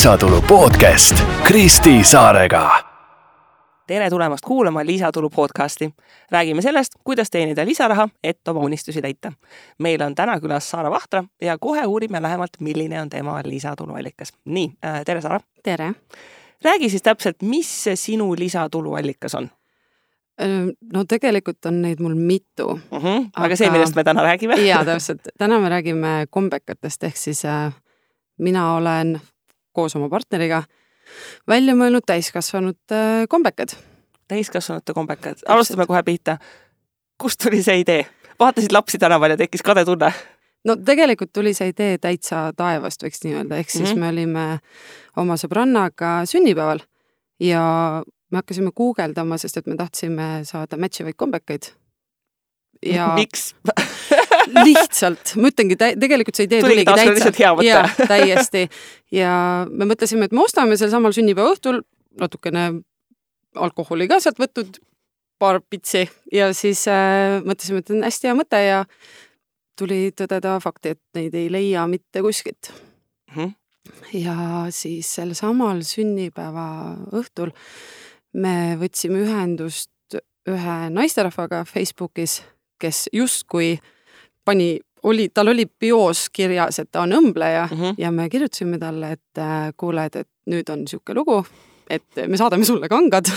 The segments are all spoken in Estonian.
lisatulu podcast Kristi Saarega. tere tulemast kuulama Lisatulu podcasti. räägime sellest, kuidas teenida lisaraha, et oma unistusi täita. meil on täna külas Saara Vahtra ja kohe uurime lähemalt, milline on tema lisatuluallikas. nii, tere Saara. tere. räägi siis täpselt, mis see sinu lisatuluallikas on? no tegelikult on neid mul mitu uh. -huh. aga, aga see, millest me täna räägime jaa, täpselt. täna me räägime kombekatest, ehk siis äh, mina olen koos oma partneriga välja mõelnud täiskasvanute kombekad. täiskasvanute kombekad, alustame kohe pihta. kust tuli see idee? vaatasid lapsi tänaval ja tekkis kade tunne? no tegelikult tuli see idee täitsa taevast, võiks nii öelda, ehk siis mm -hmm. me olime oma sõbrannaga sünnipäeval ja me hakkasime guugeldama, sest et me tahtsime saada match ivaid kombekaid. Ja miks lihtsalt, ma ütlengi, tegelikult see idee tuligi täitsa, jaa, täiesti. ja me mõtlesime, et me ostame sel samal sünnipäeva õhtul natukene alkoholi ka sealt võtnud, paar pitsi ja siis äh, mõtlesime, et on hästi hea mõte ja tuli tõdeda fakti, et neid ei leia mitte kuskilt mm. -hmm. ja siis sel samal sünnipäeva õhtul me võtsime ühendust ühe naisterahvaga Facebookis, kes justkui pani, oli, tal oli bios kirjas, et ta on õmbleja mm -hmm. ja me kirjutasime talle, et äh, kuule, et, et nüüd on niisugune lugu, et me saadame sulle kangad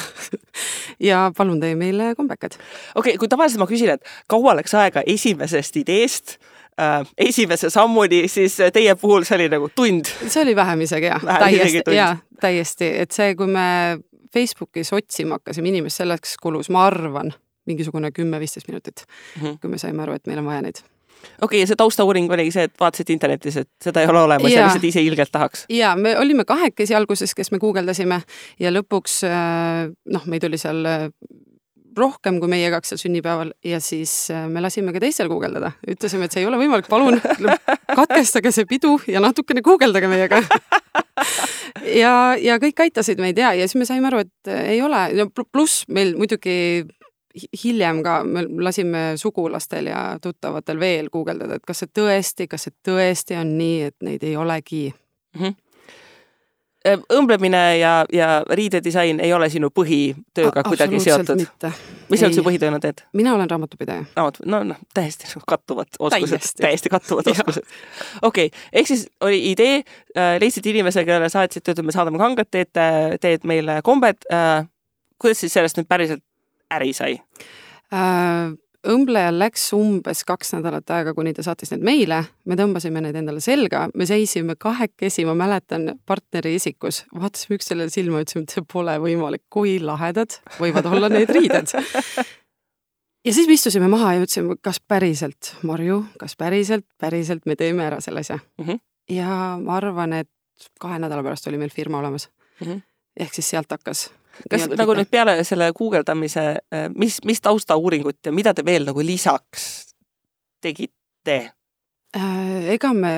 ja palun tee meile kombekad. okei okay,, kui tavaliselt ma küsin, et kaua läks aega esimesest ideest äh, esimese sammuni, siis teie puhul see oli nagu tund? see oli vähem isegi jah, täiesti, jaa, täiesti, et see, kui me Facebookis otsima hakkasime inimest, selleks kulus, ma arvan, mingisugune kümme-viisteist minutit mm, -hmm. kui me saime aru, et meil on vaja neid. Okei okay,, ja see taustauuring oligi see, et vaatasid internetis, et seda ei ole olemas ja, ja lihtsalt ise ilgelt tahaks? ja me olime kahekesi alguses, kes me guugeldasime ja lõpuks äh, noh, meid oli seal äh, rohkem kui meie kaks seal sünnipäeval ja siis äh, me lasime ka teistel guugeldada, ütlesime, et see ei ole võimalik, palun katkestage see pidu ja natukene guugeldage meiega. Ja, ja kõik aitasid meid ja, ja siis me saime aru, et ei ole, no pluss meil muidugi hiljem ka me lasime sugulastel ja tuttavatel veel guugeldada, et kas see tõesti, kas see tõesti on nii, et neid ei olegi mm. -hmm õmblemine ja, ja riidedisain ei ole sinu põhitööga kuidagi seotud? mis sa üldse põhitööna teed? mina olen raamatupidaja. raamat, no noh, täiesti kattuvad oskused, täiesti kattuvad oskused. okei okay., ehk siis oli idee äh,, leidsid inimese, kellele saatsid, ütleme, saadame kangad, teete, teed meile kombed äh,. kuidas siis sellest nüüd päriselt äri sai äh,? õmblejal läks umbes kaks nädalat aega, kuni ta saatis need meile, me tõmbasime need endale selga, me seisime kahekesi, ma mäletan, partneri isikus, vaatasime üksteisele silma, ütlesime, et see pole võimalik, kui lahedad võivad olla need riided. ja siis me istusime maha ja ütlesime, kas päriselt, Marju, kas päriselt, päriselt me teeme ära selle asja mm. -hmm. ja ma arvan, et kahe nädala pärast oli meil firma olemas mm. -hmm. Ehk siis sealt hakkas kas nagu nüüd peale selle guugeldamise, äh, mis, mis taustauuringut ja mida te veel nagu lisaks tegite? Äh, ega me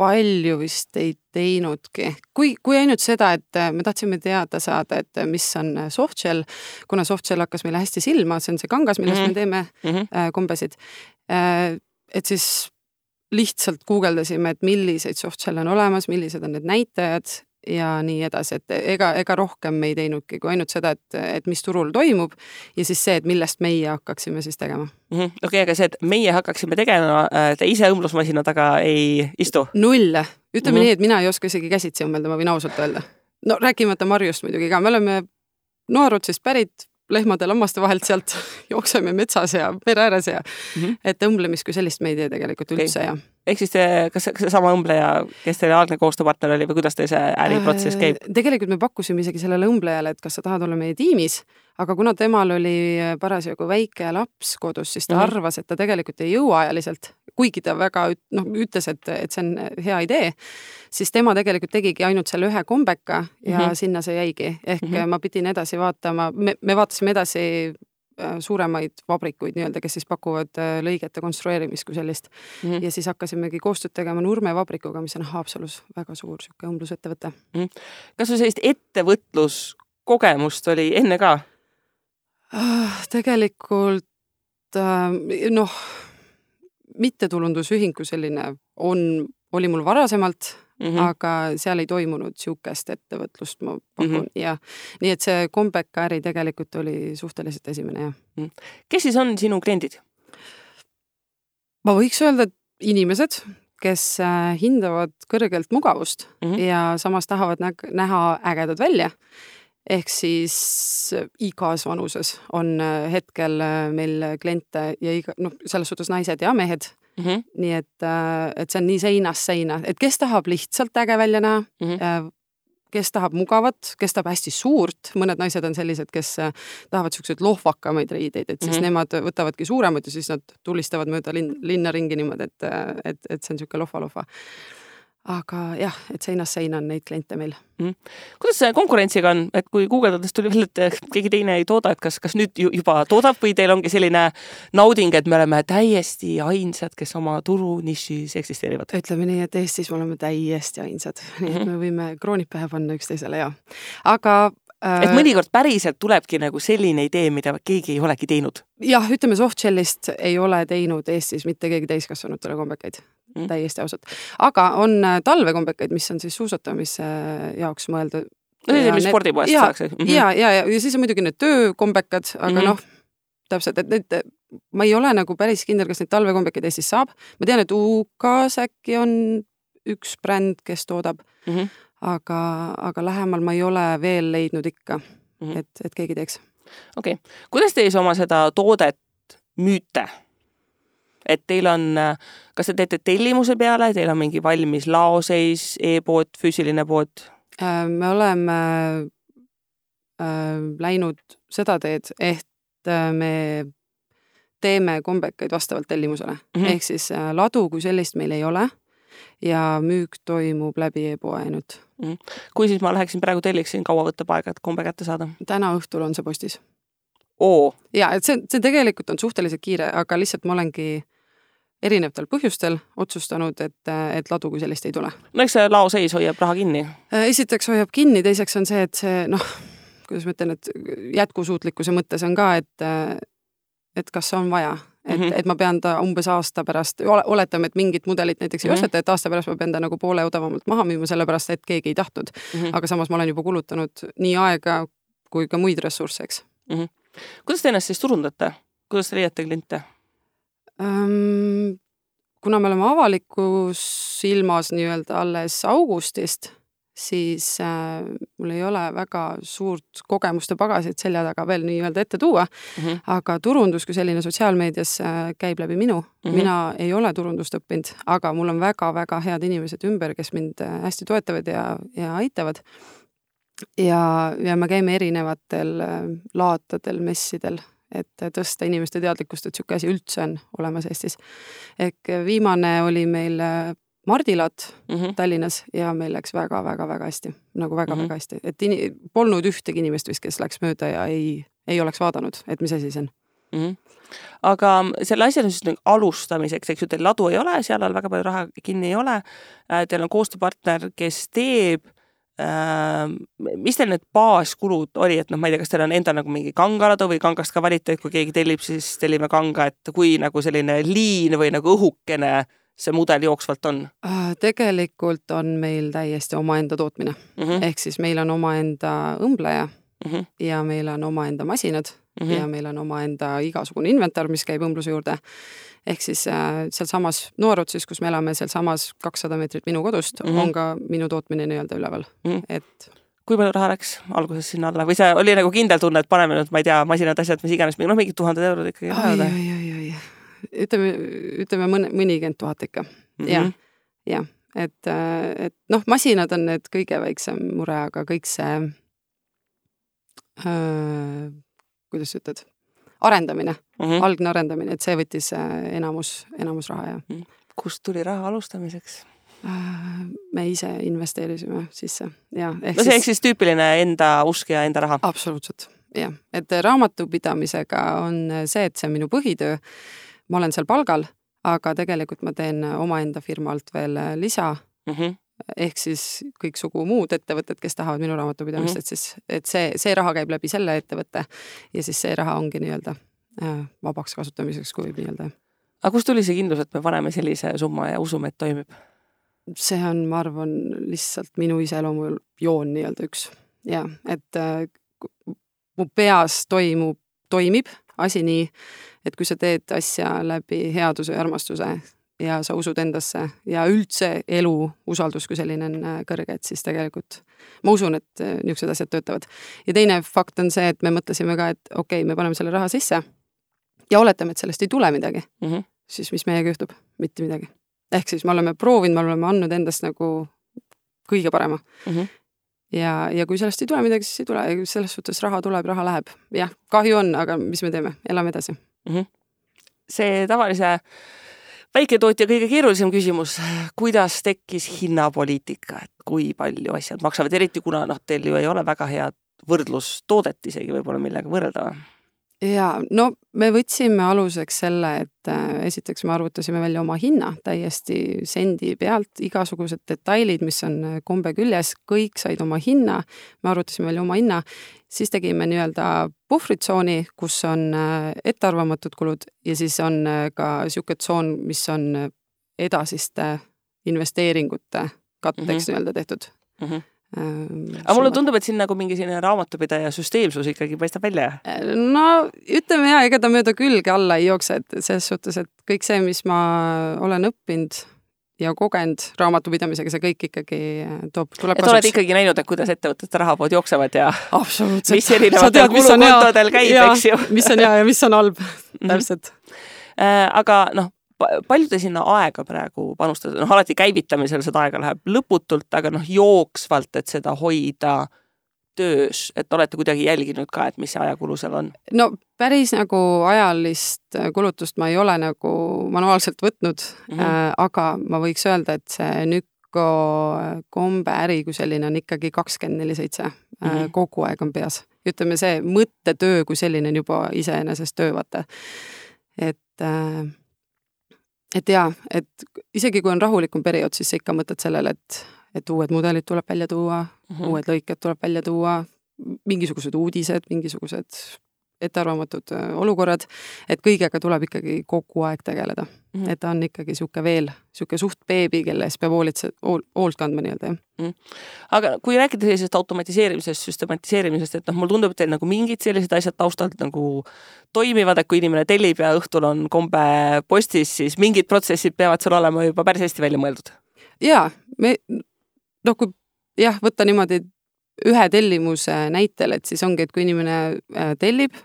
palju vist ei teinudki, kui, kui ainult seda, et äh, me tahtsime teada saada, et mis on softshell, kuna softshell hakkas meile hästi silma, see on see kangas, millest mm -hmm. me teeme mm -hmm. kombesid. et siis lihtsalt guugeldasime, et milliseid softshell'e on olemas, millised on need näitajad ja nii edasi, et ega, ega rohkem me ei teinudki kui ainult seda, et, et mis turul toimub ja siis see, et millest meie hakkaksime siis tegema mm -hmm.. okei okay,, aga see, et meie hakkaksime tegema, äh, te ise õmblusmasina taga ei istu? null, ütleme mm -hmm. nii, et mina ei oska isegi käsitsi õmmelda, ma võin ausalt öelda. no rääkimata Marjust muidugi ka, me oleme Noarutsist pärit, lehmade-lammaste vahelt sealt jookseme metsas ja mere ääres ja mm -hmm. et õmblemist kui sellist me ei tee tegelikult üldse okay. ja. ehk siis te, kas, seesama õmbleja, kes teie algne koostööpartner oli või kuidas teil see äriprotsess käib äh,? tegelikult me pakkusime isegi sellele õmblejale, et kas sa tahad olla meie tiimis, aga kuna temal oli parasjagu väike laps kodus, siis ta mm -hmm. arvas, et ta tegelikult ei jõua ajaliselt kuigi ta väga noh, ütles, et, et see on hea idee, siis tema tegelikult tegigi ainult selle ühe kombeka ja mm -hmm. sinna see jäigi. ehk mm -hmm. ma pidin edasi vaatama, me, me vaatasime edasi äh, suuremaid vabrikuid nii-öelda, kes siis pakuvad äh, lõigete konstrueerimist kui sellist mm. -hmm. ja siis hakkasimegi koostööd tegema Nurme vabrikuga, mis on Haapsalus väga suur niisugune õmblusettevõte mm. -hmm. kas sul sellist ettevõtluskogemust oli enne ka? Ah, tegelikult noh mittetulundusühing kui selline on, oli mul varasemalt, mm, -hmm. aga seal ei toimunud niisugust ettevõtlust, ma pakun mm, -hmm. jah. nii et see kombeka äri tegelikult oli suhteliselt esimene, jah. -hmm. kes siis on sinu kliendid? ma võiks öelda, et inimesed, kes äh, hindavad kõrgelt mugavust mm -hmm. ja samas tahavad näha ägedad välja ehk siis äh, igas vanuses on äh, hetkel äh, meil kliente ja iga, noh, selles suhtes naised ja mehed mm. -hmm. nii et, et see on nii seinast seina, et kes tahab lihtsalt äge välja näha mm, -hmm. kes tahab mugavat, kes tahab hästi suurt, mõned naised on sellised, kes tahavad siukseid lohvakamaid riideid, et siis mm -hmm. nemad võtavadki suuremad ja siis nad tulistavad mööda linn, linna ringi niimoodi, et, et, et see on sihuke lohva-lohva aga jah, et seinast seina on neid kliente meil. Mm.. kuidas see konkurentsiga on, et kui guugeldades tuli välja, et keegi teine ei tooda, et kas, kas nüüd juba toodab või teil ongi selline nauding, et me oleme täiesti ainsad, kes oma turunišis eksisteerivad? ütleme nii, et Eestis me oleme täiesti ainsad, nii et mhm. me võime kroonid pähe panna üksteisele ja, aga et mõnikord päriselt tulebki nagu selline idee, mida keegi ei olegi teinud. jah, ütleme softshell'ist ei ole teinud Eestis mitte keegi täiskasvanutele kombekaid mm. täiesti ausalt. aga on äh, talvekombekaid, mis on siis suusatamise jaoks mõeldud. no see, mis spordipoest saaks mm. -hmm. ja, ja, ja, ja siis on muidugi need töökombekad, aga mm -hmm. noh, täpselt, et need, ma ei ole nagu päris kindel, kas neid talvekombekaid Eestis saab. ma tean, et UK-s äkki on üks bränd, kes toodab mm, -hmm. Aga, aga lähemal ma ei ole veel leidnud ikka mm, -hmm. et, et keegi teeks. okei okay., kuidas te siis oma seda toodet müüte? et teil on, kas te teete tellimuse peale, teil on mingi valmis laoseis e, e-pood, füüsiline pood? Äh, me oleme äh, läinud seda teed, et äh, me teeme kombekaid vastavalt tellimusele mm, -hmm. ehk siis äh, ladu kui sellist meil ei ole ja müük toimub läbi e-poe ainult. Kui siis ma läheksin praegu telliksin, kaua võtab aega, et kombe kätte saada? täna õhtul on see postis. ja et see, see tegelikult on suhteliselt kiire, aga lihtsalt ma olengi erinevatel põhjustel otsustanud, et, et ladu kui sellist ei tule. no eks see laoseis hoiab raha kinni? Äh, esiteks hoiab kinni, teiseks on see, et see noh, kuidas ma ütlen, et jätkusuutlikkuse mõttes on ka, et et kas on vaja, et mm, -hmm. et ma pean ta umbes aasta pärast, oletame, et mingit mudelit näiteks ei mm -hmm. osteta, et aasta pärast ma pean ta nagu poole odavamalt maha müüma, sellepärast et keegi ei tahtnud mm. -hmm. aga samas ma olen juba kulutanud nii aega kui ka muid ressursse, eks mm. -hmm. kuidas te ennast siis turundate, kuidas te leiate kliente? kuna me oleme avalikus ilmas nii-öelda alles augustist, siis äh, mul ei ole väga suurt kogemuste pagasit selja taga veel nii-öelda ette tuua mm. -hmm. aga turundus kui selline sotsiaalmeedias äh, käib läbi minu mm. -hmm. mina ei ole turundust õppinud, aga mul on väga-väga head inimesed ümber, kes mind äh, hästi toetavad ja, ja aitavad. ja, ja me käime erinevatel äh, laatadel, messidel et tõsta inimeste teadlikkust, et niisugune asi üldse on olemas Eestis. ehk viimane oli meil äh, Mardilat mm -hmm. Tallinnas ja meil läks väga-väga-väga hästi, nagu väga-väga mm -hmm. hästi, et ini-, polnud ühtegi inimest vist, kes läks mööda ja ei, ei oleks vaadanud, et mis asi see on mm. -hmm aga selle asja siis alustamiseks, eks ju, teil ladu ei ole, seal all väga palju raha kinni ei ole. Äh, teil on koostööpartner, kes teeb Äh, mis teil need baaskulud oli, et noh, ma ei tea, kas teil on endal nagu mingi kangaladu või kangast ka valite, et kui keegi tellib, siis tellime kanga, et kui nagu selline liin või nagu õhukene see mudel jooksvalt on? Äh, tegelikult on meil täiesti omaenda tootmine mm. -hmm. ehk siis meil on omaenda õmbleja mm -hmm. ja meil on omaenda masinad mm -hmm. ja meil on omaenda igasugune inventar, mis käib õmbluse juurde ehk siis äh, sealsamas Noorutsis, kus me elame, sealsamas kakssada meetrit minu kodust mm -hmm. on ka minu tootmine nii-öelda üleval mm, -hmm. et kui palju raha läks alguses sinna alla või see oli nagu kindel tunne, et paneme nüüd, ma ei tea, masinad, asjad, mis iganes, noh, mingid tuhanded eurod ikkagi ütleme, ütleme mõne, mõnikümmend tuhat ikka mm -hmm. jah, jah, et, äh, et noh, masinad on need kõige väiksem mure, aga kõik see äh,, kuidas sa ütled arendamine mm, -hmm. algne arendamine, et see võttis äh, enamus, enamus raha ja mm. -hmm. kust tuli raha alustamiseks? Äh, me ise investeerisime sisse ja. no see ehk siis tüüpiline enda usk ja enda raha? absoluutselt, jah, et raamatupidamisega on see, et see on minu põhitöö. Ma olen seal palgal, aga tegelikult ma teen omaenda firma alt veel lisa mm. -hmm ehk siis kõiksugu muud ettevõtted, kes tahavad minu raamatupidamist mm, -hmm. et siis, et see, see raha käib läbi selle ettevõtte ja siis see raha ongi nii-öelda äh, vabaks kasutamiseks, kui võib nii-öelda. aga kust tuli see kindlus, et me paneme sellise summa ja usume, et toimib? see on, ma arvan, lihtsalt minu iseloomujoon nii-öelda üks ja et äh, mu peas toimub, toimib asi nii, et kui sa teed asja läbi headuse ja armastuse ja sa usud endasse ja üldse elu usaldus kui selline on äh, kõrge, et siis tegelikult ma usun, et äh, niisugused asjad töötavad. ja teine fakt on see, et me mõtlesime ka, et okei okay,, me paneme selle raha sisse ja oletame, et sellest ei tule midagi mm, -hmm. siis mis meiega juhtub? mitte midagi. ehk siis me oleme proovinud, me oleme andnud endast nagu kõige parema mm. -hmm ja, ja kui sellest ei tule midagi, siis ei tule, selles suhtes raha tuleb, raha läheb. jah, kahju on, aga mis me teeme, elame edasi mm. -hmm. see tavalise väiketootja kõige keerulisem küsimus, kuidas tekkis hinnapoliitika, et kui palju asjad maksavad, eriti kuna noh, teil ju ei ole väga head võrdlustoodet isegi võib-olla, millega võrrelda jaa, no me võtsime aluseks selle, et äh, esiteks me arvutasime välja oma hinna täiesti sendi pealt, igasugused detailid, mis on äh, kombe küljes, kõik said oma hinna, me arvutasime välja oma hinna, siis tegime nii-öelda puhvritsooni, kus on äh, ettearvamatud kulud ja siis on ka niisugune tsoon, mis on edasiste investeeringute katteks mm -hmm. nii-öelda tehtud mm. -hmm aga mulle tundub, et siin nagu mingi selline raamatupidaja süsteemsus ikkagi paistab välja. Äh, no ütleme ja, ega ta mööda külge alla ei jookse, et selles suhtes, et kõik see, mis ma olen õppinud ja kogenud raamatupidamisega, see kõik ikkagi äh, toob, tuleb et kasuks. oled ikkagi näinud, et kuidas ettevõtete rahavood jooksevad ja mis erinevatel kulukontodel käib, eks ju. mis on hea ja mis on halb, mhm. täpselt äh, aga noh, palju te sinna aega praegu panustate, noh alati käivitamisel seda aega läheb lõputult, aga noh, jooksvalt, et seda hoida töös, et olete kuidagi jälginud ka, et mis see ajakulu seal on? no päris nagu ajalist kulutust ma ei ole nagu manuaalselt võtnud mm, -hmm. äh, aga ma võiks öelda, et see Nükko kombeäri kui selline on ikkagi kakskümmend neli seitse, äh, mhm. kogu aeg on peas. ütleme, see mõttetöö kui selline on juba iseenesest töö, vaata. et äh, et jaa, et isegi kui on rahulikum periood, siis sa ikka mõtled sellele, et, et uued mudelid tuleb välja tuua mm, -hmm. uued lõiked tuleb välja tuua, mingisugused uudised, mingisugused ettearvamatud äh, olukorrad, et kõigega tuleb ikkagi kogu aeg tegeleda mm. -hmm. et ta on ikkagi niisugune veel, niisugune suht beebi, kelle eest peab hoolitse, hoolt kandma nii-öelda, jah mm. -hmm. aga kui rääkida sellisest automatiseerimisest, süstematiseerimisest, et noh, mulle tundub, et teil nagu mingid sellised asjad taustalt nagu toimivad, et kui inimene tellib ja õhtul on kombe postis, siis mingid protsessid peavad seal olema juba päris hästi välja mõeldud? jaa, me noh, kui jah, võtta niimoodi ühe tellimuse näitel, et siis ongi, et kui inimene äh, tellib,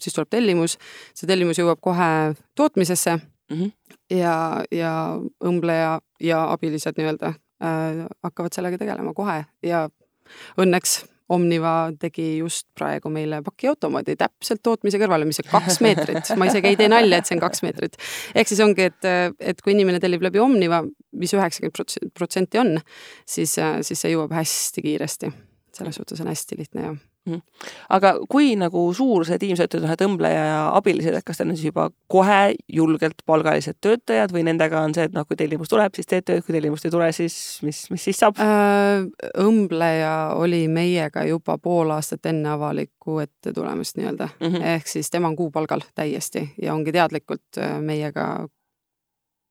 siis tuleb tellimus, see tellimus jõuab kohe tootmisesse mm -hmm. ja, ja õmbleja ja abilised nii-öelda äh, hakkavad sellega tegelema kohe ja õnneks Omniva tegi just praegu meile pakiautomaadi täpselt tootmise kõrvale, mis on kaks meetrit, ma isegi ei tee nalja, et see on kaks meetrit. ehk siis ongi, et, et kui inimene tellib läbi Omniva mis, mis üheksakümmend protsenti on, siis, siis see jõuab hästi kiiresti selles suhtes on hästi lihtne ja. Aga kui nagu suur see tiim, sa ütled, noh, et õmbleja ja abilised, et kas teil on siis juba kohe julgelt palgalised töötajad või nendega on see, et noh, kui tellimus tuleb, siis teed tööd, kui tellimust ei tule, siis mis, mis siis saab äh,? õmbleja oli meiega juba pool aastat enne avalikku ette tulemist nii-öelda mm, -hmm. ehk siis tema on kuupalgal täiesti ja ongi teadlikult äh, meiega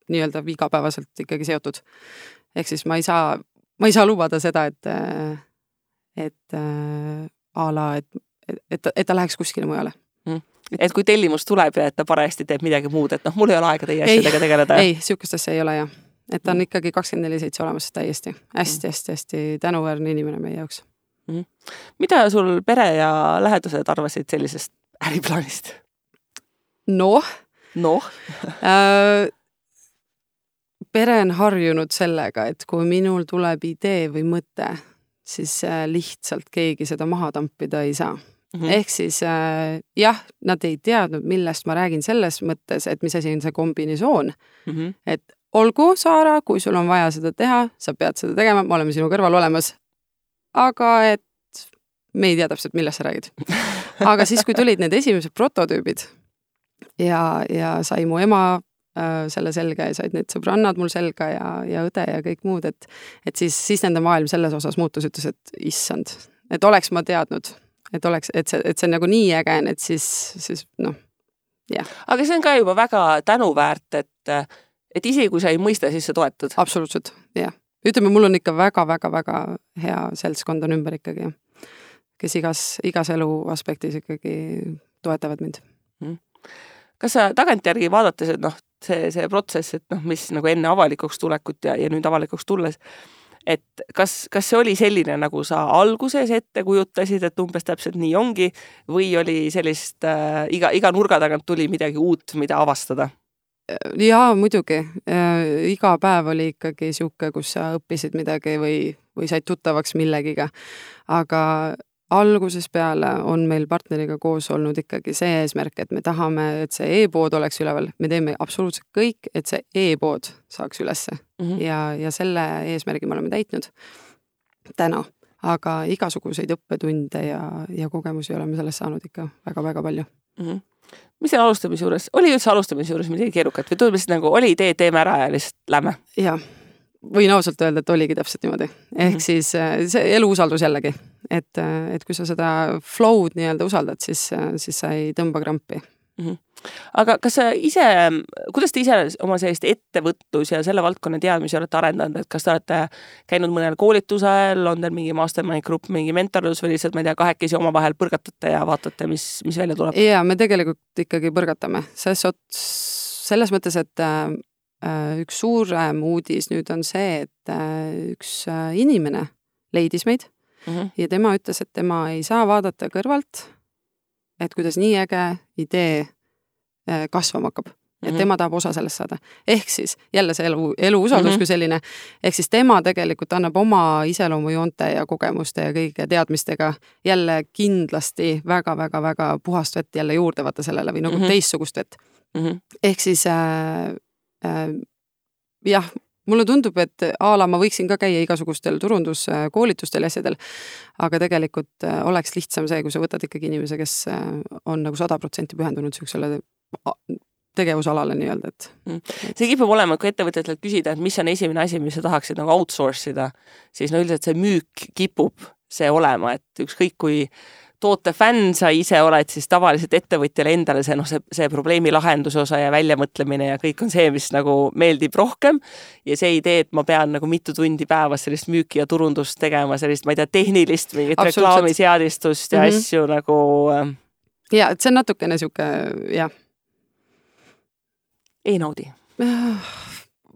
nii-öelda igapäevaselt ikkagi seotud. ehk siis ma ei saa, ma ei saa lubada seda, et äh, et a la, et, et, et ta läheks kuskile mujale mm. et kui tellimus tuleb ja et ta parajasti teeb midagi muud, et noh, mul ei ole aega teie asjadega tegeleda. ei, niisugust asja ei ole jah. et ta on mm. ikkagi kakskümmend neli seitse olemas täiesti hästi-hästi-hästi mm. tänuväärne inimene meie jaoks mm.. mida sul pere ja lähedased arvasid sellisest äriplaanist? noh. noh pere on harjunud sellega, et kui minul tuleb idee või mõte, siis äh, lihtsalt keegi seda maha tampida ei saa Mm -hmm. ehk siis äh, jah, nad ei teadnud, millest ma räägin selles mõttes, et mis asi on see kombinatsioon mm. -hmm. et olgu, Saara, kui sul on vaja seda teha, sa pead seda tegema, me oleme sinu kõrval olemas. aga et me ei tea täpselt, millest sa räägid. aga siis, kui tulid need esimesed prototüübid ja, ja sai mu ema selle selga ja said need sõbrannad mul selga ja, ja õde ja kõik muud, et et siis, siis nende maailm selles osas muutus, ütles, et issand, et oleks ma teadnud, et oleks, et see, et see on nagu nii äge, et siis, siis noh, jah. aga see on ka juba väga tänuväärt, et et isegi kui sa ei mõista, siis sa toetad. absoluutselt, jah ütleme, mul on ikka väga-väga-väga hea seltskond on ümber ikkagi, kes igas, igas elu aspektis ikkagi toetavad mind mm. kas sa tagantjärgi vaadates, et noh, see, see protsess, et noh, mis nagu enne avalikuks tulekut ja, ja nüüd avalikuks tulles, et kas, kas see oli selline, nagu sa alguses ette kujutasid, et umbes täpselt nii ongi või oli sellist äh, iga, iga nurga tagant tuli midagi uut, mida avastada? jaa, muidugi. Äh, iga päev oli ikkagi niisugune, kus sa õppisid midagi või, või said tuttavaks millegiga. aga algusest peale on meil partneriga koos olnud ikkagi see eesmärk, et me tahame, et see e-pood oleks üleval, me teeme absoluutselt kõik, et see e-pood saaks ülesse mm. -hmm. ja, ja selle eesmärgi me oleme täitnud täna, aga igasuguseid õppetunde ja, ja kogemusi oleme sellest saanud ikka väga-väga palju mm. -hmm mis seal alustamise juures, oli üldse alustamise juures midagi keerukat või lihtsalt nagu oli idee, teeme ära ja lihtsalt lähme? jah, võin ausalt öelda, et oligi täpselt niimoodi. ehk -hmm. siis äh, see elu usaldus jällegi, et, äh, et kui sa seda flow'd nii-öelda usaldad, siis, äh, siis sa ei tõmba krampi mm. -hmm. aga kas sa ise, kuidas te ise oma sellist ettevõtlus ja selle valdkonna teadmisi olete arendanud, et kas te olete käinud mõnel koolitusel, on teil mingi mastermind grupp, mingi mentorlus või lihtsalt, ma ei tea, kahekesi omavahel põrgatate ja vaatate, mis, mis välja tuleb? jaa, me tegelikult ikkagi põrgatame, ses ots, selles mõttes, et üks suurem uudis nüüd on see, et äh, üks äh, inimene leidis meid mm -hmm. ja tema ütles, et tema ei saa vaadata kõrvalt, et kuidas nii äge idee kasvama hakkab et mm -hmm. tema tahab osa sellest saada. ehk siis jälle see elu, elu usaldus mm -hmm. kui selline, ehk siis tema tegelikult annab oma iseloomujoonte ja kogemuste ja kõige teadmistega jälle kindlasti väga-väga-väga puhast vett jälle juurde vaata sellele või nagu mm -hmm. teistsugust vett mm. -hmm. ehk siis äh, Äh, jah, mulle tundub, et a la ma võiksin ka käia igasugustel turunduskoolitustel ja asjadel, aga tegelikult äh, oleks lihtsam see, kui sa võtad ikkagi inimese, kes äh, on nagu sada protsenti pühendunud niisugusele tegevusalale nii-öelda, et mm.. see kipub olema, kui ettevõtjatelt küsida, et mis on esimene asi, mis sa tahaksid nagu outsource ida, siis no üldiselt see müük kipub see olema, et ükskõik kui toote fänn sa ise oled, siis tavaliselt ettevõtjale endale see noh, see, see probleemi lahenduse osa ja väljamõtlemine ja kõik on see, mis nagu meeldib rohkem. ja see idee, et ma pean nagu mitu tundi päevas sellist müüki ja turundust tegema, sellist, ma ei tea, tehnilist mingit reklaamiseadistust ja mm -hmm. asju nagu. Ähm, ja, et see on natukene sihuke jah. ei naudi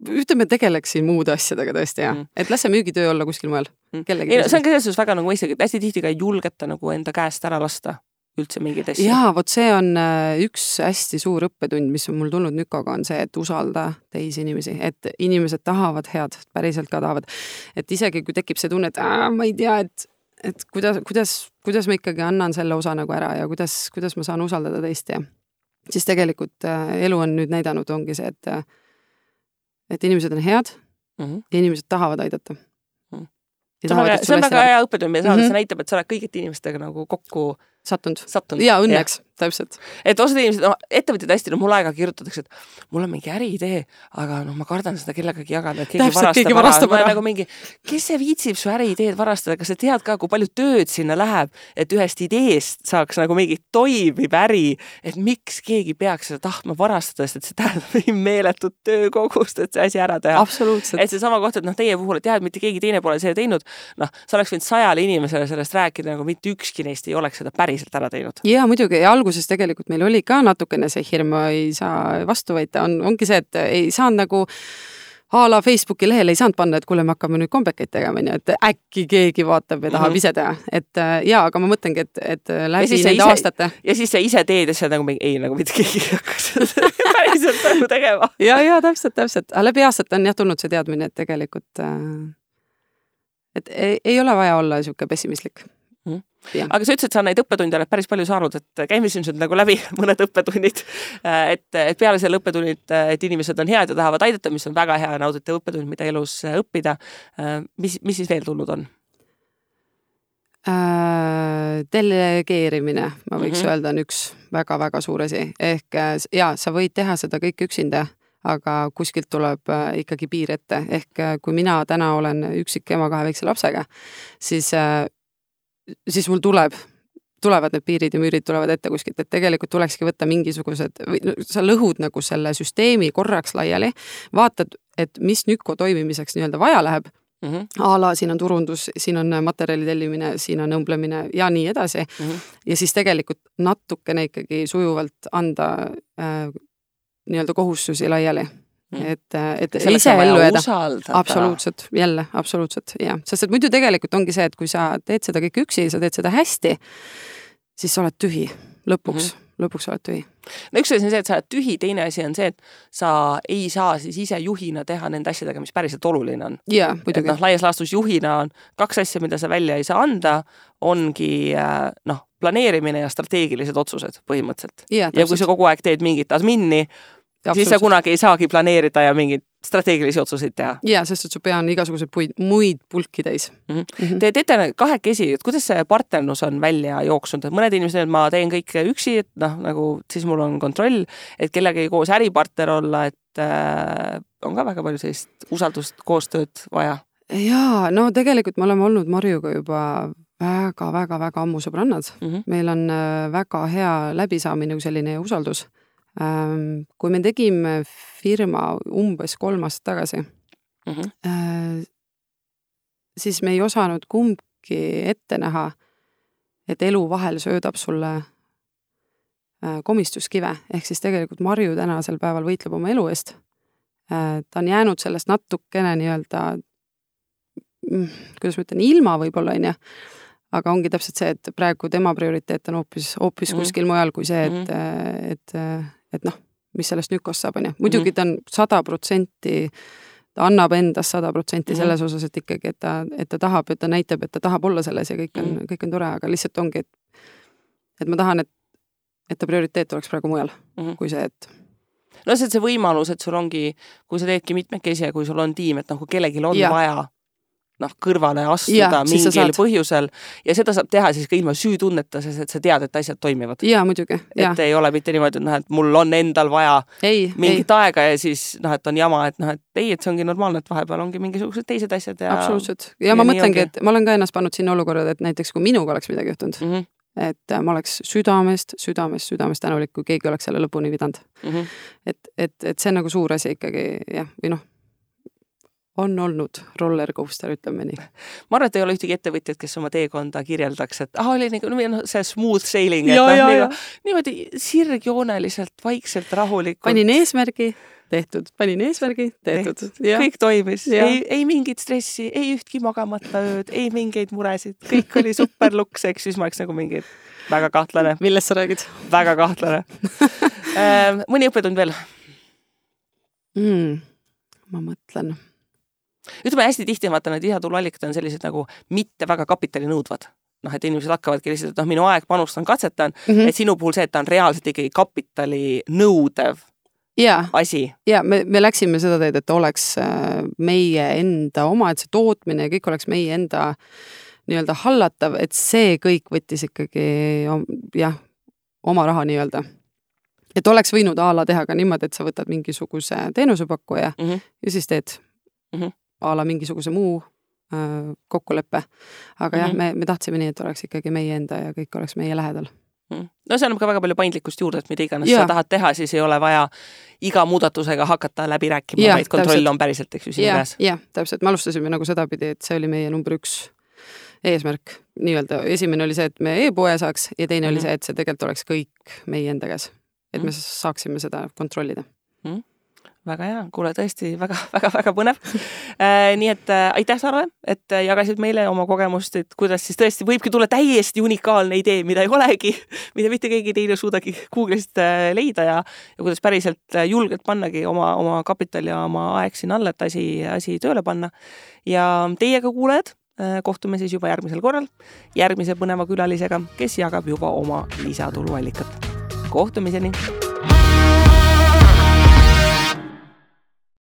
ütleme, tegeleksin muude asjadega tõesti ja mm., et las see müügitöö olla kuskil mujal mm.. kellegi. see on ka selles suhtes väga nagu mõistlik, et hästi tihti ka ei julgeta nagu enda käest ära lasta üldse mingeid asju. jaa, vot see on äh, üks hästi suur õppetund, mis on mul tulnud Nükoga, on see, et usalda teisi inimesi, et inimesed tahavad head, päriselt ka tahavad. et isegi kui tekib see tunne, et aa, ma ei tea, et, et kuidas, kuidas, kuidas ma ikkagi annan selle osa nagu ära ja kuidas, kuidas ma saan usaldada teist ja siis tegelikult äh, elu on nüüd näidanud, ongi see, et äh, et inimesed on head mm -hmm. ja inimesed tahavad aidata mm. -hmm. see on väga, see on väga hea õppetund meie saades mm, -hmm. see näitab, et sa oled kõigiti inimestega nagu kokku sattunud, sattunud.. ja õnneks, täpselt. et osad inimesed, noh, ettevõtjad hästi, no mulle aeg-ajalt kirjutatakse, et mul on mingi äriidee, aga noh, ma kardan seda kellegagi jagada, et keegi täpselt, varastab, keegi varastab ära. nagu mingi, kes see viitsib su äriideed varastada, kas sa tead ka, kui palju tööd sinna läheb, et ühest ideest saaks nagu mingi toimiv äri, et miks keegi peaks seda tahtma varastada, sest et see tähendab nii meeletut töökogust, et see asi ära teha. et seesama koht, et noh, teie puhul, et jah, et mitte keegi teine pole seda teinud, noh, sa oleks võinud sajale inimesele sellest rääkida, nagu mitte ükski neist ei oleks seda päriselt ära teinud. ja muidugi ja alguses tegelikult meil oli ka natukene see hirm, ei saa vastu võita, on, ongi see, et ei saanud nagu a la Facebooki lehele ei saanud panna, et kuule, me hakkame nüüd kombekaid tegema, onju, et äkki keegi vaatab ja tahab mm -hmm. ise teha. et äh, jaa, aga ma mõtlengi, et, et läbi nende ise, aastate. ja siis sa ise teed ja sa nagu mingi, ei, nagu mitte keegi ei hakka seda päriselt nagu tegema. ja, ja täpselt, täpselt, aga läbi aastate on jah tulnud see teadmine, et tegelikult äh, et ei, ei ole vaja olla niisugune pessimistlik aga sa ütlesid, sa neid õppetunde oled päris palju saanud, et käime siis nüüd nagu läbi mõned õppetunnid. et, et peale selle õppetunnid, et inimesed on head ja tahavad aidata, mis on väga hea ja nauditav õppetund, mida elus õppida. mis, mis siis veel tulnud on? Äh, delegeerimine, ma võiks mm -hmm. öelda, on üks väga-väga suur asi, ehk äh, jaa, sa võid teha seda kõike üksinda, aga kuskilt tuleb äh, ikkagi piir ette, ehk kui mina täna olen üksik ema kahe väikse lapsega, siis siis mul tuleb, tulevad need piirid ja müürid tulevad ette kuskilt, et tegelikult tulekski võtta mingisugused, sa lõhud nagu selle süsteemi korraks laiali, vaatad, et mis Nüko toimimiseks nii-öelda vaja läheb mm. -hmm. a la siin on turundus, siin on materjali tellimine, siin on õmblemine ja nii edasi mm. -hmm. ja siis tegelikult natukene ikkagi sujuvalt anda äh, nii-öelda kohustusi laiali. Et, et ise ellu jääda. absoluutselt, jälle, absoluutselt, jah, sest et muidu tegelikult ongi see, et kui sa teed seda kõike üksi, sa teed seda hästi, siis sa oled tühi lõpuks mm, -hmm. lõpuks oled tühi. no üks asi on see, et sa oled tühi, teine asi on see, et sa ei saa siis ise juhina teha nende asjadega, mis päriselt oluline on. jaa, muidugi. noh, laias laastus juhina on kaks asja, mida sa välja ei saa anda, ongi äh, noh, planeerimine ja strateegilised otsused põhimõtteliselt. ja kui sa kogu aeg teed mingit adminni, siis sa kunagi ei saagi planeerida ja mingeid strateegilisi otsuseid teha. ja, sest et su pea on igasuguseid puid, muid pulki täis mm. -hmm. Mm -hmm. Te teete kahekesi, et kuidas see partnerlus on välja jooksnud, et mõned inimesed, et ma teen kõike üksi, et noh, nagu siis mul on kontroll, et kellegagi koos äripartner olla, et äh, on ka väga palju sellist usaldust, koostööd vaja. jaa, no tegelikult me oleme olnud Marjuga juba väga-väga-väga ammu sõbrannad mm. -hmm. meil on äh, väga hea läbisaamine, selline usaldus kui me tegime firma umbes kolm aastat tagasi mm, -hmm. siis me ei osanud kumbki ette näha, et elu vahel söödab sulle äh, komistuskive, ehk siis tegelikult Marju tänasel päeval võitleb oma elu eest. Äh, ta on jäänud sellest natukene nii-öelda, mm, kuidas ma ütlen, ilma võib-olla, on ju aga ongi täpselt see, et praegu tema prioriteet on hoopis, hoopis mm kuskil mujal kui see, et mm, et, et et noh, mis sellest Nükost saab, on ju. muidugi mhm. ta on sada protsenti, ta annab endast sada protsenti mhm. selles osas, et ikkagi, et ta, et ta tahab, et ta näitab, et ta tahab olla selles ja kõik on, mhm. kõik on tore, aga lihtsalt ongi, et et ma tahan, et, et ta prioriteet oleks praegu mujal mm, -hmm. kui see, et no see, see võimalus, et sul ongi, kui sa teedki mitmekesi ja kui sul on tiim, et noh, kui kellelgi on ja. vaja noh, kõrvale astuda ja, mingil põhjusel ja seda saab teha siis ka ilma süütundeta, sest et sa tead, et asjad toimivad. jaa, muidugi. et ei ole mitte niimoodi, et noh, et mul on endal vaja ei, mingit ei. aega ja siis noh, et on jama, et noh, et ei, et see ongi normaalne, et vahepeal ongi mingisugused teised asjad ja absoluutselt. ja, ja ma mõtlengi, et ma olen ka ennast pannud sinna olukorda, et näiteks kui minuga oleks midagi juhtunud mm, -hmm et ma oleks südamest, südamest, südamest tänulik, kui keegi oleks selle lõpuni pidanud mm. -hmm. et, et, et see on nagu suur asi ikkagi jah, või noh on olnud roller coaster, ütleme nii. ma arvan, et ei ole ühtegi ettevõtjat, kes oma teekonda kirjeldaks, et ah, oli nagu noh, see smooth sailing, et noh, nagu, niimoodi sirgjooneliselt, vaikselt, rahulikult. panin eesmärgi, tehtud, panin eesmärgi, tehtud, tehtud.. kõik toimis, ei, ei mingit stressi, ei ühtki magamata ööd, ei mingeid muresid, kõik oli super luks, eks siis ma oleks nagu mingi väga kahtlane. millest sa räägid? väga kahtlane. Ehm, mõni õppetund veel. Mm,? ma mõtlen ütleme hästi tihti vaata need lisatuluallikad on sellised nagu mitte väga kapitalinõudvad noh, et inimesed hakkavadki lihtsalt, et noh, minu aeg panustan, katsetan mm, -hmm. et sinu puhul see, et ta on reaalselt ikkagi kapitali nõudev ja, asi. ja me, me läksime seda teed, et oleks äh, meie enda oma, et see tootmine ja kõik oleks meie enda nii-öelda hallatav, et see kõik võttis ikkagi jah, oma raha nii-öelda. et oleks võinud a la teha ka niimoodi, et sa võtad mingisuguse teenusepakkuja mm -hmm. ja siis teed mm. -hmm a la mingisuguse muu äh, kokkulepe. aga mm -hmm. jah, mhm. me, me tahtsime nii, et oleks ikkagi meie enda ja kõik oleks meie lähedal mm. no see annab ka väga palju paindlikkust juurde, et mida iganes ja. sa tahad teha, siis ei ole vaja iga muudatusega hakata läbi rääkima, vaid kontroll täpselt. on päriselt, eks ju, sinu käes. jah, täpselt, me alustasime nagu sedapidi, et see oli meie number üks eesmärk nii-öelda, esimene oli see, et me e-poe saaks ja teine mm -hmm. oli mhm. see, et see tegelikult oleks kõik meie enda käes. et me mhm. saaksime seda kontrollida mm. -hmm väga hea, kuule tõesti väga-väga-väga põnev äh,. nii et äh, aitäh, Sarve, et äh, jagasid meile oma kogemust, et kuidas siis tõesti võibki tulla täiesti unikaalne idee, mida ei olegi, mida mitte keegi teine ei suudagi Google'ist äh, leida ja, ja kuidas päriselt äh, julgelt pannagi oma, oma kapital ja oma aeg sinna alla, et asi, asi tööle panna. ja teiega, kuulajad äh,, kohtume siis juba järgmisel korral järgmise põneva külalisega, kes jagab juba oma lisatuluallikat. kohtumiseni